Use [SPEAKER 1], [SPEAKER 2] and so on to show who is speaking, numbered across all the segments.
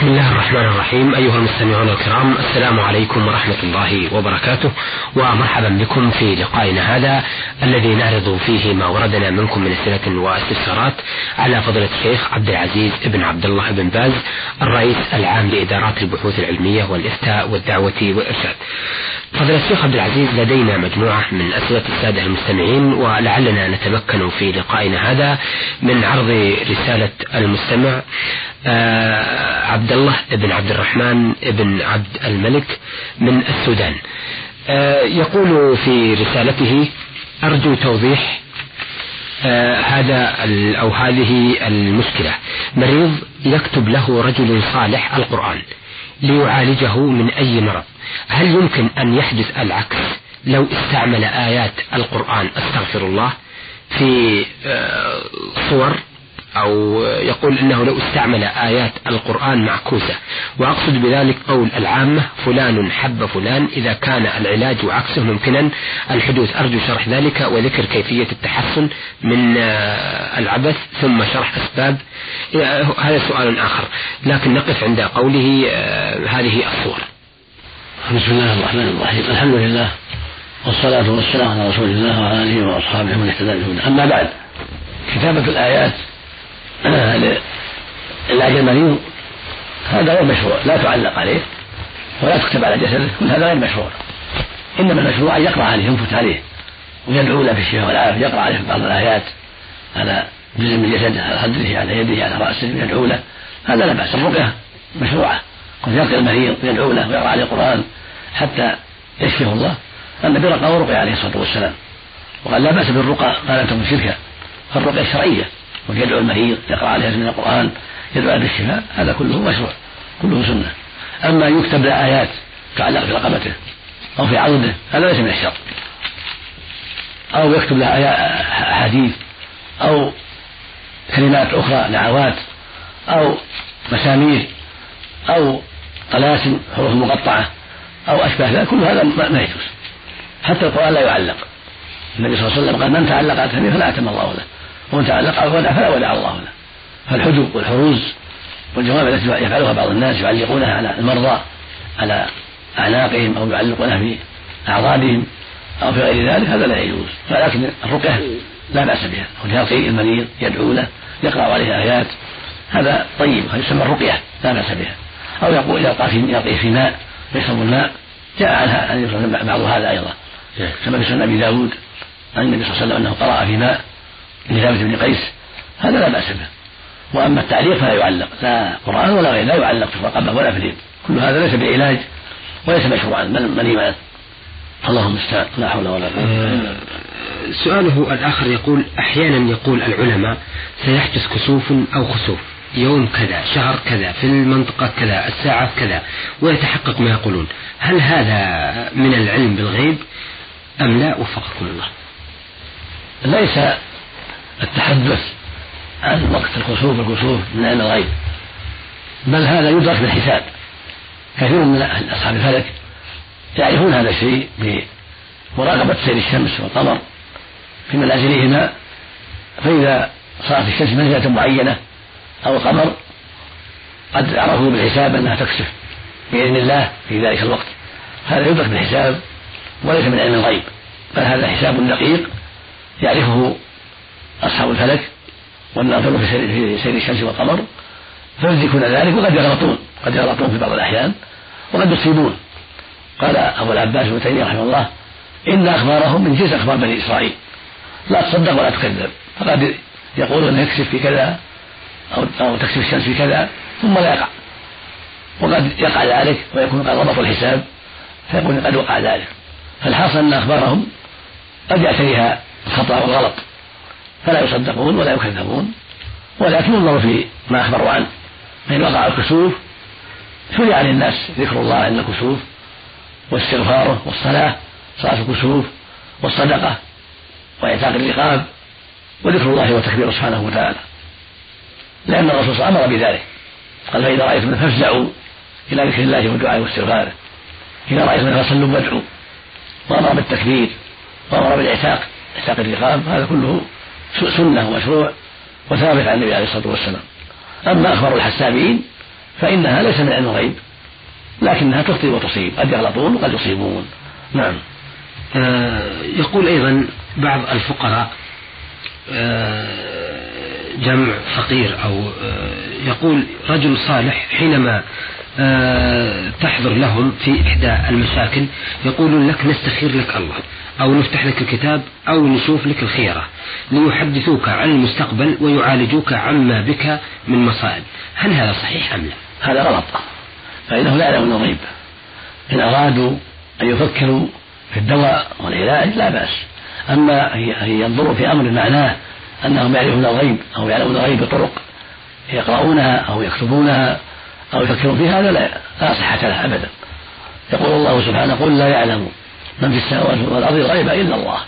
[SPEAKER 1] بسم الله الرحمن الرحيم. أيها المستمعون الكرام السلام عليكم ورحمة الله وبركاته. ومرحبا بكم في لقائنا هذا الذي نعرض فيه ما وردنا منكم من أسئلة واستفسارات على فضيلة الشيخ عبد العزيز بن عبد الله بن باز الرئيس العام لإدارات البحوث العلمية والإفتاء والدعوة والإرشاد. فضيلة الشيخ عبد العزيز لدينا مجموعة من أسئلة السادة المستمعين ولعلنا نتمكن في لقائنا هذا من عرض رسالة المستمع آه، عبد الله بن عبد الرحمن بن عبد الملك من السودان. آه، يقول في رسالته أرجو توضيح آه، هذا أو هذه المشكلة. مريض يكتب له رجل صالح القرآن. ليعالجه من أي مرض. هل يمكن أن يحدث العكس لو استعمل آيات القرآن أستغفر الله في صور أو يقول إنه لو استعمل آيات القرآن معكوسة. وأقصد بذلك قول العامة فلان حب فلان إذا كان العلاج وعكسه ممكنا. الحدوث أرجو شرح ذلك وذكر كيفية التحسن من آه، العبث ثم شرح أسباب. هذا سؤال آخر. لكن نقف عند قوله آه، هذه الصور.
[SPEAKER 2] بسم الله الرحمن الرحيم. الحمد لله والصلاة والسلام على رسول الله وعلى آله وأصحابه من اهتدى أما بعد كتابة الآيات علاج المريض هذا غير مشروع لا تعلق عليه ولا تكتب على جسده كل هذا غير مشروع إنما المشروع أن يقرأ عليه ينفث عليه ويدعو له بالشفاء والعافية يقرأ عليه بعض الآيات على جزء من جسده على خدره على يده على رأسه يدعو له هذا لا بأس الرقية مشروعة. قد يلقي المريض ويدعو له ويقرأ عليه القرآن حتى يشفيه الله. النبي رقى ورقي عليه الصلاة والسلام وقال لا بأس بالرقى ما لم تكن شركا فالرقية الشرعيه ويدعو المريض يقرأ عليه من القرآن يدعو بالشفاء هذا كله مشروع كله سنة. أما يكتب له آيات تعلق في رقبته أو في عضده هذا ليس من الشر. أو يكتب له أحاديث أو كلمات أخرى دعوات أو مسامير أو طلاسم حروف مقطعة أو أشبه ذلك كل هذا ما يجوز. حتى القرآن لا يعلق. النبي صلى الله عليه وسلم قال من تعلق أتمه فلا أتم الله له. ومن تعلق على الودع فلا ودع الله له. فالحجب والحروز والجوامع التي يفعلها بعض الناس يعلقونها على المرضى على أعناقهم أو يعلقونها في أعضادهم أو في غير ذلك هذا لا يجوز. ولكن الرقية لا بأس بها. يلقي المريض يدعو له يقرأ عليه آيات هذا طيب هذا يسمى الرقية لا بأس بها. أو يقول يلقى في يلقيه في ماء ويشرب الماء جاء عنها أن بعض هذا أيضا. كما في سنن أبي داود عن النبي صلى الله عليه وسلم أنه قرأ في ماء لثابت بن قيس هذا لا بأس به. وأما التعليق فلا يعلق لا قرآن ولا غير لا يعلق في الرقبة ولا في اليد. كل هذا ليس بعلاج وليس مشروعا بل منيما اللهم المستعان لا حول ولا قوة
[SPEAKER 1] آه سؤاله الآخر يقول أحيانا يقول العلماء سيحدث كسوف أو خسوف. يوم كذا شهر كذا في المنطقة كذا الساعة كذا ويتحقق ما يقولون. هل هذا من العلم بالغيب أم لا؟ وفقكم الله.
[SPEAKER 2] ليس التحدث عن وقت الكسوف والكسوف من علم الغيب بل هذا يدرك بالحساب. كثير من أصحاب الفلك يعرفون هذا الشيء بمراقبة سير الشمس والقمر في منازلهما. فإذا صارت الشمس منزلة معينة أو القمر قد عرفوا بالحساب أنها تكسف بإذن الله في ذلك الوقت. هذا يدرك بالحساب وليس من علم الغيب بل هذا حساب دقيق يعرفه أصحاب الفلك والناظرون في سير, الشمس والقمر فيدركون ذلك وقد يغلطون قد يغلطون في بعض الأحيان وقد يصيبون. قال أبو العباس بن تيمية رحمه الله إن أخبارهم من جنس أخبار بني إسرائيل. لا تصدق ولا تكذب. فقد يقول أنه يكسف في كذا أو أو تكسف الشمس في كذا ثم لا يقع. وقد يقع ذلك ويكون قد ضبطوا الحساب فيكون قد وقع ذلك. فالحاصل أن أخبارهم قد يأتيها الخطأ والغلط. فلا يصدقون ولا يكذبون. ولكن ينظر في ما أخبروا عنه فإن وقع الكسوف شرع للناس ذكر الله عند الكسوف واستغفاره والصلاة صلاة الكسوف والصدقة وإعتاق الرقاب وذكر الله وتكبيره سبحانه وتعالى. لأن الرسول صلى الله عليه وسلم أمر بذلك. قال فإذا رأيتم فافزعوا إلى ذكر الله والدعاء واستغفاره. إذا رأيتم فصلوا وادعوا وأمر بالتكبير وأمر بالإعتاق إعتاق الرقاب هذا كله سنة ومشروع وثابت عن النبي عليه الصلاة والسلام. أما أخبار الحسابين فإنها ليس من علم الغيب لكنها تخطئ وتصيب. قد يغلطون وقد يصيبون. نعم.
[SPEAKER 1] آه يقول أيضا بعض الفقراء آه جمع فقير أو آه يقول رجل صالح حينما آه، تحضر لهم في إحدى المشاكل يقولون لك نستخير لك الله أو نفتح لك الكتاب أو نشوف لك الخيرة ليحدثوك عن المستقبل ويعالجوك عما بك من مصائب. هل هذا صحيح أم لا؟
[SPEAKER 2] هذا غلط. فإنه لا يعلم الغيب. إن أرادوا أن يفكروا في الدواء والعلاج لا بأس. أما أن ينظروا في أمر معناه أنهم يعرفون الغيب أو يعلمون الغيب بطرق يقرؤونها أو يكتبونها أو يفكرون في هذا لا لا صحة له أبدا. يقول الله سبحانه قل لا يعلم من في السماوات والأرض الغيب إلا الله.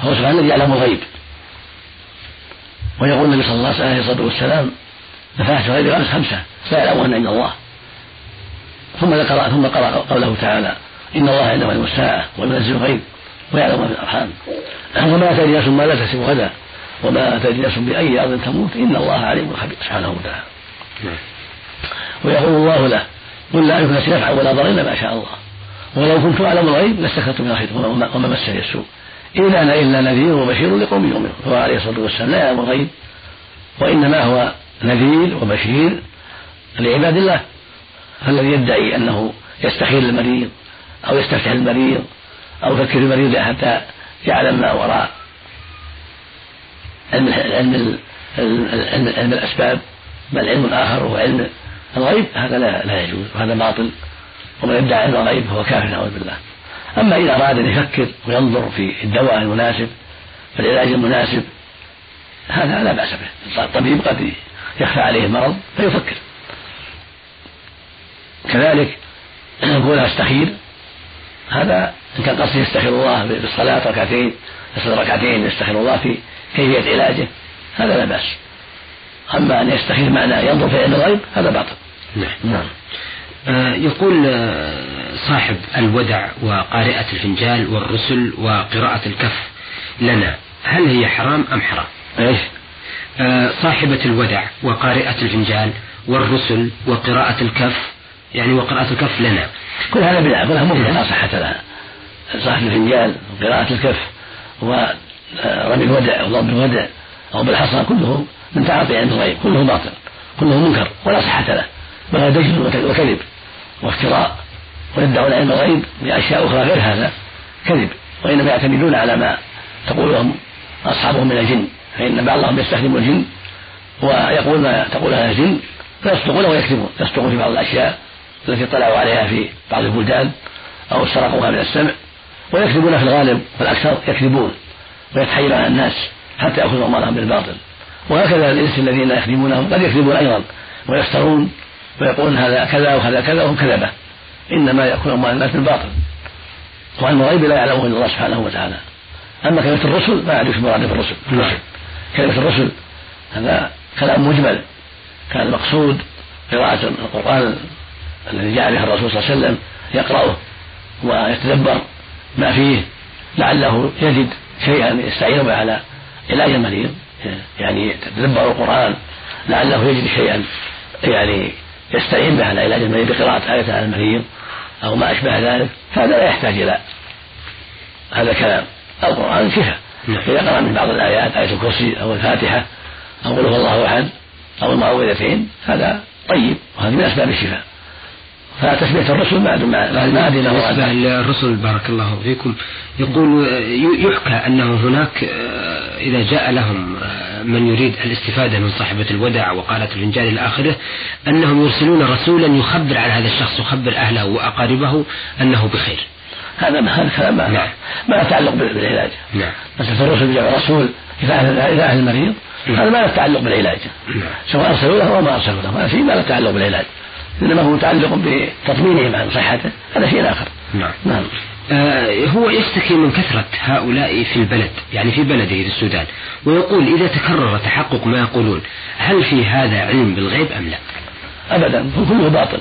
[SPEAKER 2] هو سبحانه الذي يعلم الغيب. ويقول النبي صلى الله عليه الصلاة والسلام مفاتح الغيب خمس خمسة لا يعلمهن عند الله. ثم ذكر ثم قرأ قوله تعالى إن الله عنده علم الساعة وينزل الغيب ويعلم ما في الأرحام. وما تدري نفس ما لا تكسب غدا. وما تدري نفس بأي أرض تموت إن الله عليم خبير سبحانه وتعالى. نعم. ويقول الله له قل لا يملك نفعا ولا ضر الا ما شاء الله. ولو كنت أعلم الغيب لاستكثرت من الخير وما مسني السوء. إن أنا إلا نذير وبشير لقوم يؤمنون. هو عليه الصلاة والسلام لا يعلم الغيب. وإنما هو نذير وبشير لعباد الله فالذي يدعي أنه يستخير المريض أو يستفتح المريض أو يفكر المريض حتى يعلم ما وراء. علم علم علم الأسباب بل علم آخر وهو علم الغيب هذا لا لا يجوز وهذا باطل ومن يدعي علم الغيب فهو كافر نعوذ بالله. أما إذا أراد أن يفكر وينظر في الدواء المناسب والعلاج المناسب هذا لا بأس به. الطبيب قد يخفى عليه المرض فيفكر. كذلك يقول أستخير هذا إن كان قصده يستخير الله بالصلاة ركعتين يصلي ركعتين يستخير الله في كيفية علاجه هذا لا بأس. أما أن يستخير معنى ينظر في علم الغيب هذا باطل.
[SPEAKER 1] نعم, نعم. آه يقول آه صاحب الودع وقارئة الفنجال والرسل وقراءة الكف لنا هل هي حرام أم حرام؟
[SPEAKER 2] إيش؟
[SPEAKER 1] آه صاحبة الودع وقارئة الفنجال والرسل وقراءة الكف يعني وقراءة الكف لنا.
[SPEAKER 2] كل هذا بدعة كلها مبدعة لا صحة لها. صاحب الفنجال وقراءة الكف. ورمي الودع وضرب الودع أو بالحصى كله من تعاطي علم الغيب كله باطل كله منكر ولا صحة له. بل هو دجل وكذب وافتراء ويدعون علم الغيب بأشياء أخرى غير هذا كذب. وإنما يعتمدون على ما تقولهم أصحابهم من الجن. فإن بعضهم يستخدم الجن ويقول ما تقولها الجن فيصدقون ويكذبون. يصدقون في بعض الأشياء التي اطلعوا عليها في بعض البلدان أو سرقوها من السمع. ويكذبون في الغالب والأكثر يكذبون ويتحيل على الناس حتى يأخذوا أموالهم بالباطل. وهكذا الإنس الذين يخدمونهم قد يكذبون أيضا ويفترون ويقولون هذا كذا وهذا كذا وهم كذبة. إنما يأكل أموال الناس بالباطل. وعلم الغيب لا يعلمه إلا الله سبحانه وتعالى. أما كلمة الرسل ما يعرف مراد الرسل. نعم. كلمة الرسل هذا كلام مجمل. كان المقصود قراءة القرآن الذي جاء الرسول صلى الله عليه وسلم يقرأه ويتدبر. ما فيه لعله يجد شيئا يستعين به على علاج المريض. يعني يتدبر القرآن لعله يجد شيئا يعني يستعين به على علاج المريض بقراءة آية على المريض أو ما أشبه ذلك. فهذا لا يحتاج إلى هذا الكلام. القرآن شفاء نعم. إذا قرأ من بعض الآيات آية الكرسي أو الفاتحة أو قل هو الله أحد أو المعوذتين هذا طيب وهذا من أسباب الشفاء. فتسمية الرسل ما ما أدري
[SPEAKER 1] بالنسبة للرسل بارك الله فيكم. يقول يحكى أنه هناك آه، إذا جاء لهم آه، من يريد الاستفادة من صاحبة الودع وقالت الرجال إلى آخره أنهم يرسلون رسولا يخبر عن هذا الشخص يخبر أهله وأقاربه أنه بخير.
[SPEAKER 2] هذا ما هذا كلام ما نعم. ما يتعلق بالعلاج. نعم. مسألة الرسل جاء رسول إذا أهل أهل المريض نعم. هذا ما له تعلق بالعلاج. نعم. سواء أرسلوا له أو ما أرسلوا له هذا شيء ما له تعلق بالعلاج. إنما هو متعلق بتطمينهم عن صحته. هذا شيء آخر.
[SPEAKER 1] نعم. نعم. آه هو يشتكي من كثرة هؤلاء في البلد يعني في بلده في السودان ويقول إذا تكرر تحقق ما يقولون هل في هذا علم بالغيب أم لا؟
[SPEAKER 2] أبدا. كله باطل.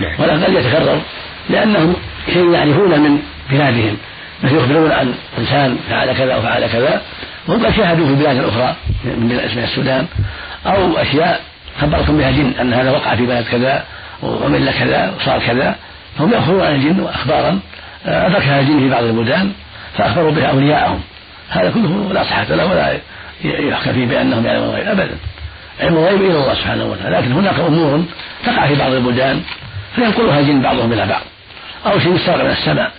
[SPEAKER 2] نعم. ولا قد يتكرر لأنهم شيء يعرفون من بلادهم. مثل يخبرون عن إنسان فعل كذا وفعل كذا. وهم قد شاهدوا في البلاد الأخرى من السودان. أو أشياء خبركم بها جن أن هذا وقع في بلد كذا. ومل كذا وصار كذا فهم يأخذون عن الجن أخبارا آه، أدركها الجن في بعض البلدان فأخبروا بها أولياءهم. هذا كله لا صحة له ولا يحكى فيه بأنهم يعلمون الغيب أبدا. علم الغيب إلى الله سبحانه وتعالى لكن هناك أمور تقع في بعض البلدان فينقلها الجن بعضهم إلى بعض. أو شيء يسترق من السماء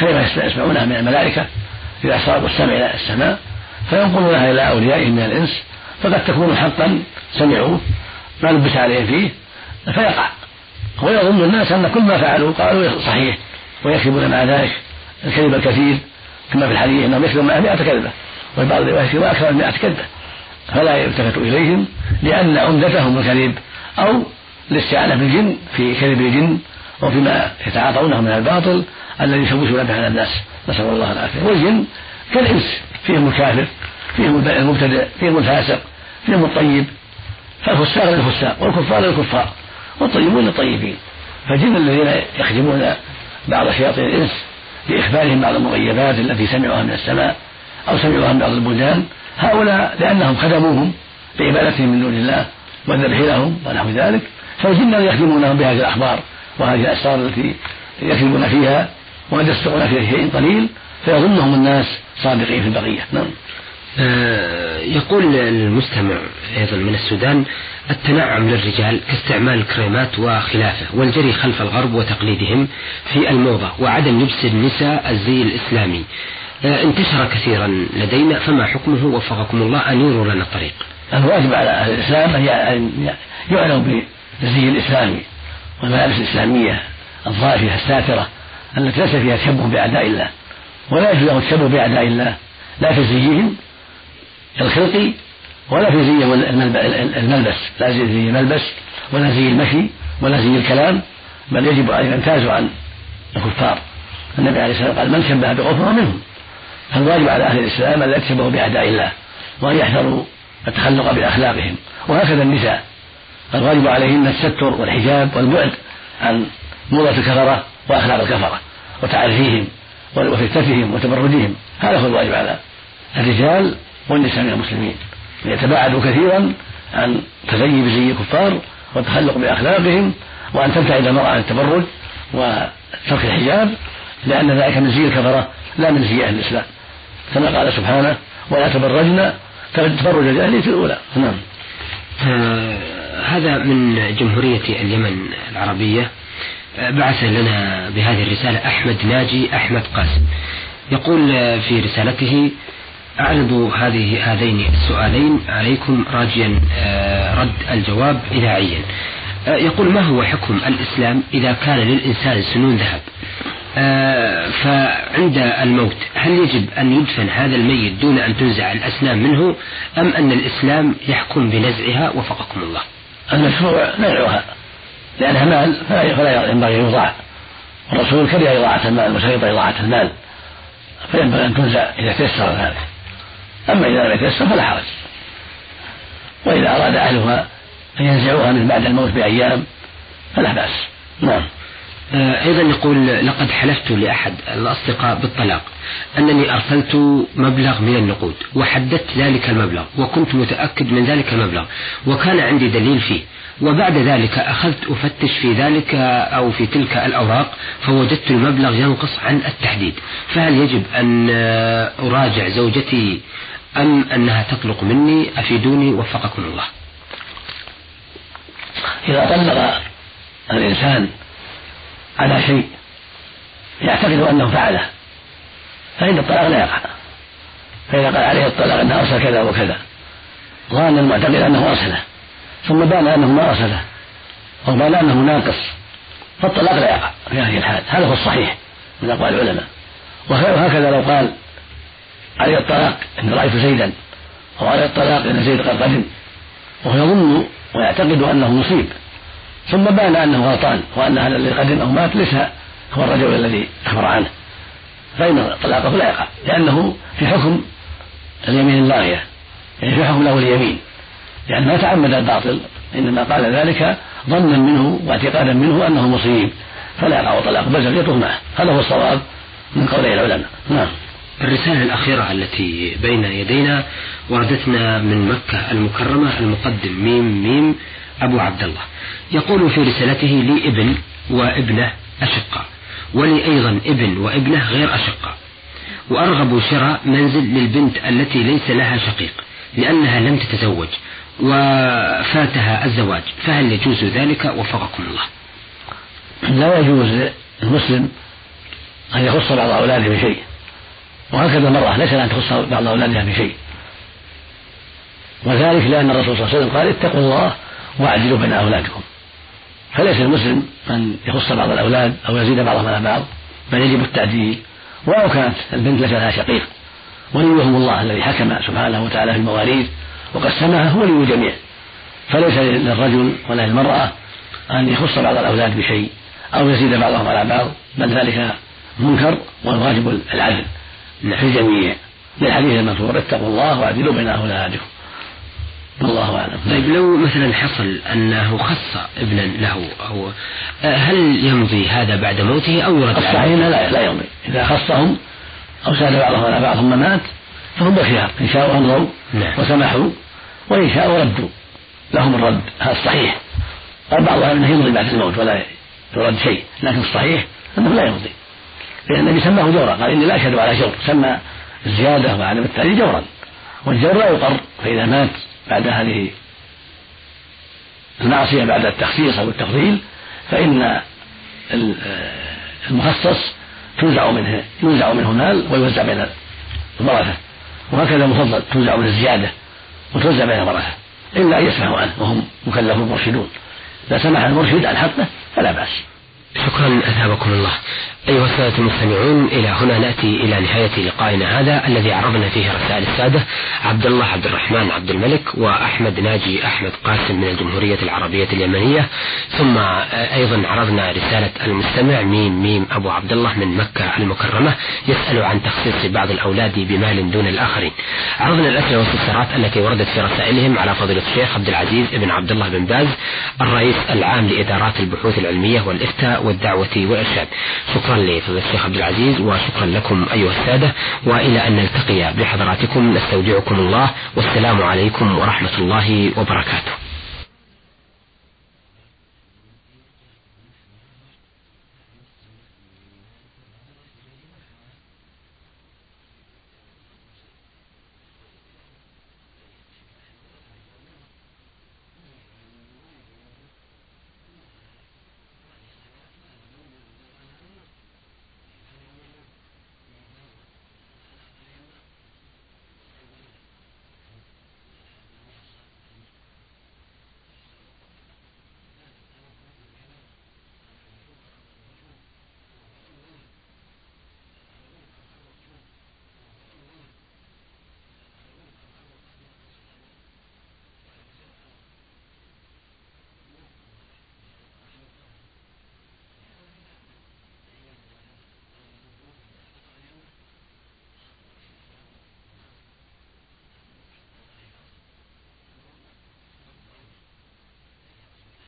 [SPEAKER 2] كما يسمعونها من الملائكة؟ إذا سرقوا السمع إلى السماء فينقلونها إلى أوليائهم من الإنس فقد تكون حقا سمعوه ما لبس عليهم فيه فيقع. ويظن الناس أن كل ما فعلوا قالوا صحيح ويكذبون مع ذلك الكذب الكثير كما في الحديث أنهم يكذبون معه مئة كذبة وفي بعض الروايات يكذبون أكثر من مئة كذبة فلا يلتفت إليهم لأن عمدتهم الكذب أو الاستعانة بالجن في كذب الجن وفيما يتعاطونه من الباطل الذي يشوشون به على الناس. نسأل الله العافية. والجن كالإنس فيهم الكافر فيهم المبتدئ فيهم الفاسق فيهم الطيب فالفساق للفساق والكفار للكفار. والطيبون للطيبين فالجن الذين يخدمون بعض شياطين الإنس بإخبارهم بعض المغيبات التي سمعوها من السماء أو سمعوها من بعض البلدان هؤلاء لأنهم خدموهم بعبادتهم من دون الله والذبح لهم ونحو ذلك فالجن يخدمونهم بهذه الأخبار وهذه الأسرار التي يكذبون فيها وقد يصدقون في شيء قليل فيظنهم الناس صادقين في البقية. نعم.
[SPEAKER 1] يقول المستمع أيضا من السودان التنعم للرجال كاستعمال الكريمات وخلافه والجري خلف الغرب وتقليدهم في الموضة وعدم لبس النساء الزي الإسلامي. آه، انتشر كثيرا لدينا فما حكمه؟ وفقكم الله أن لنا الطريق.
[SPEAKER 2] الواجب على أهل الإسلام أن يعنوا بالزي الإسلامي والملابس الإسلامية الظاهرة الساترة التي ليس فيها تشبه بأعداء الله ولا يجوز له التشبه بأعداء الله لا في زيهم الخلقي ولا في زي الملبس. لا زي الملبس ولا زي المشي ولا زي الكلام بل يجب أن يمتازوا عن الكفار. النبي عليه الصلاة والسلام قال من شبه بقوم منهم فالواجب على أهل الإسلام أن لا يتشبهوا بأعداء الله وأن يحذروا التخلق بأخلاقهم. وهكذا النساء. الواجب عليهن الستر والحجاب والبعد عن موضة الكفرة وأخلاق الكفرة وتعريفهم وفتنتهم وتبرجهم هذا هو الواجب على الرجال والنساء من المسلمين. يتباعدوا كثيرا عن تزيي بزي الكفار والتخلق بأخلاقهم وأن تبتعد المرأة عن التبرج وترك الحجاب لأن ذلك من زي الكفرة لا من زي أهل الإسلام. كما قال سبحانه ولا تبرجن تبرج الجاهلية الأولى. نعم.
[SPEAKER 1] آه هذا من جمهورية اليمن العربية. آه بعث لنا بهذه الرسالة أحمد ناجي أحمد قاسم. يقول في رسالته أعرض هذه هذين السؤالين عليكم راجيا آه رد الجواب إذاعيا. آه يقول ما هو حكم الإسلام إذا كان للإنسان سنون ذهب؟ آه، فعند الموت هل يجب أن يدفن هذا الميت دون أن تنزع الأسنان منه أم أن الإسلام يحكم بنزعها وفقكم الله؟
[SPEAKER 2] المشروع نزعها؟ لأنها مال فلا ينبغي أن يضاع الرسول كره إضاعة المال وشرط إضاعة المال فينبغي أن تنزع إذا تيسر ذلك. أما إذا لم يتيسر فلا حرج. وإذا أراد أهلها أن ينزعوها من بعد الموت بأيام فلا بأس. نعم.
[SPEAKER 1] آه، أيضا يقول لقد حلفت لأحد الأصدقاء بالطلاق أنني أرسلت مبلغ من النقود وحددت ذلك المبلغ وكنت متأكد من ذلك المبلغ وكان عندي دليل فيه وبعد ذلك أخذت أفتش في ذلك أو في تلك الأوراق فوجدت المبلغ ينقص عن التحديد فهل يجب أن أراجع زوجتي أم أنها تطلق مني؟ أفيدوني وفقكم الله.
[SPEAKER 2] إذا طلق الإنسان على شيء يعتقد أنه فعله فإن الطلاق لا يقع. فإذا قال عليه الطلاق أنه أرسل كذا وكذا ظان المعتقد أنه أرسله ثم بان أنه ما أرسله أو بان أنه ناقص فالطلاق لا يقع في هذه الحال. هذا هو الصحيح من أقوال العلماء. وهكذا لو قال عليه الطلاق إن رأيت زيدا أو عليه الطلاق إن زيد قد قدم وهو يظن ويعتقد أنه مصيب. ثم بان أنه غلطان وأن هذا الذي قدم أو مات ليس هو الرجل الذي أخبر عنه. فإن طلاقه لا يقع لأنه في حكم اليمين اللاغيه يعني في حكم له اليمين. لأن ما تعمد الباطل إنما قال ذلك ظنا منه واعتقادا منه أنه مصيب. فلا يقع طلاق بل زوجته معه. هذا هو الصواب من قولي العلماء. نعم.
[SPEAKER 1] الرسالة الأخيرة التي بين يدينا وردتنا من مكة المكرمة المقدم ميم ميم أبو عبد الله يقول في رسالته لي ابن وابنة أشقاء ولي أيضا ابن وابنة غير أشقاء وأرغب شراء منزل للبنت التي ليس لها شقيق لأنها لم تتزوج وفاتها الزواج فهل يجوز ذلك؟ وفقكم الله.
[SPEAKER 2] لا يجوز للمسلم أن يخص بعض أولاده بشيء. وهكذا المرأة ليس أن تخص بعض أولادها بشيء. وذلك لأن الرسول صلى الله عليه وسلم قال اتقوا الله واعدلوا بين أولادكم. فليس المسلم أن يخص بعض الأولاد أو يزيد بعضهم على بعض بل يجب التعديل. ولو كانت البنت ليس لها شقيق وليهم الله الذي حكم سبحانه وتعالى في المواريث وقسمها هو ولي الجميع. فليس للرجل ولا للمرأة أن يخص بعض الأولاد بشيء أو يزيد بعضهم على بعض بل ذلك منكر والواجب العدل. في الجميع للحديث المذكور اتقوا الله وأعدلوا بين أولادكم. والله أعلم.
[SPEAKER 1] طيب لو مثلا حصل أنه خص ابنا له أو هل يمضي هذا بعد موته أو يرد
[SPEAKER 2] الصحيح لا لا يمضي. إذا خصهم أو سأل بعضهم على بعض ثم مات فهم بخيار إن شاءوا امضوا نعم. وسمحوا وإن شاءوا ردوا. لهم الرد. هذا الصحيح قال بعض إنه يمضي بعد الموت ولا يرد شيء لكن الصحيح أنه لا يمضي. لأن النبي سماه جورا قال إني لا أشهد على جور سمى الزيادة وعدم التعليل جورا. والجور لا يقر فإذا مات بعد هذه المعصية بعد التخصيص أو التفضيل فإن المخصص تنزع منه ينزع منه المال ويوزع بين الورثة وهكذا المفضل تنزع منه الزيادة وتوزع بين الورثة إلا أن يسمحوا عنه وهم مكلفون مرشدون. إذا سمح المرشد عن حقه فلا بأس.
[SPEAKER 1] شكرا أثابكم الله. أيها السادة المستمعون إلى هنا نأتي إلى نهاية لقائنا هذا الذي عرضنا فيه رسائل السادة عبد الله عبد الرحمن عبد الملك وأحمد ناجي أحمد قاسم من الجمهورية العربية اليمنية. ثم أيضا عرضنا رسالة المستمع ميم ميم أبو عبد الله من مكة المكرمة يسأل عن تخصيص بعض الأولاد بمال دون الآخرين. عرضنا الأسئلة والاستفسارات التي وردت في رسائلهم على فضيلة الشيخ عبد العزيز بن عبد الله بن باز الرئيس العام لإدارات البحوث العلمية والإفتاء والدعوة والإرشاد. شكرا لفضيلة الشيخ عبد العزيز وشكرا لكم أيها السادة وإلى أن نلتقي بحضراتكم. نستودعكم الله والسلام عليكم ورحمة الله وبركاته.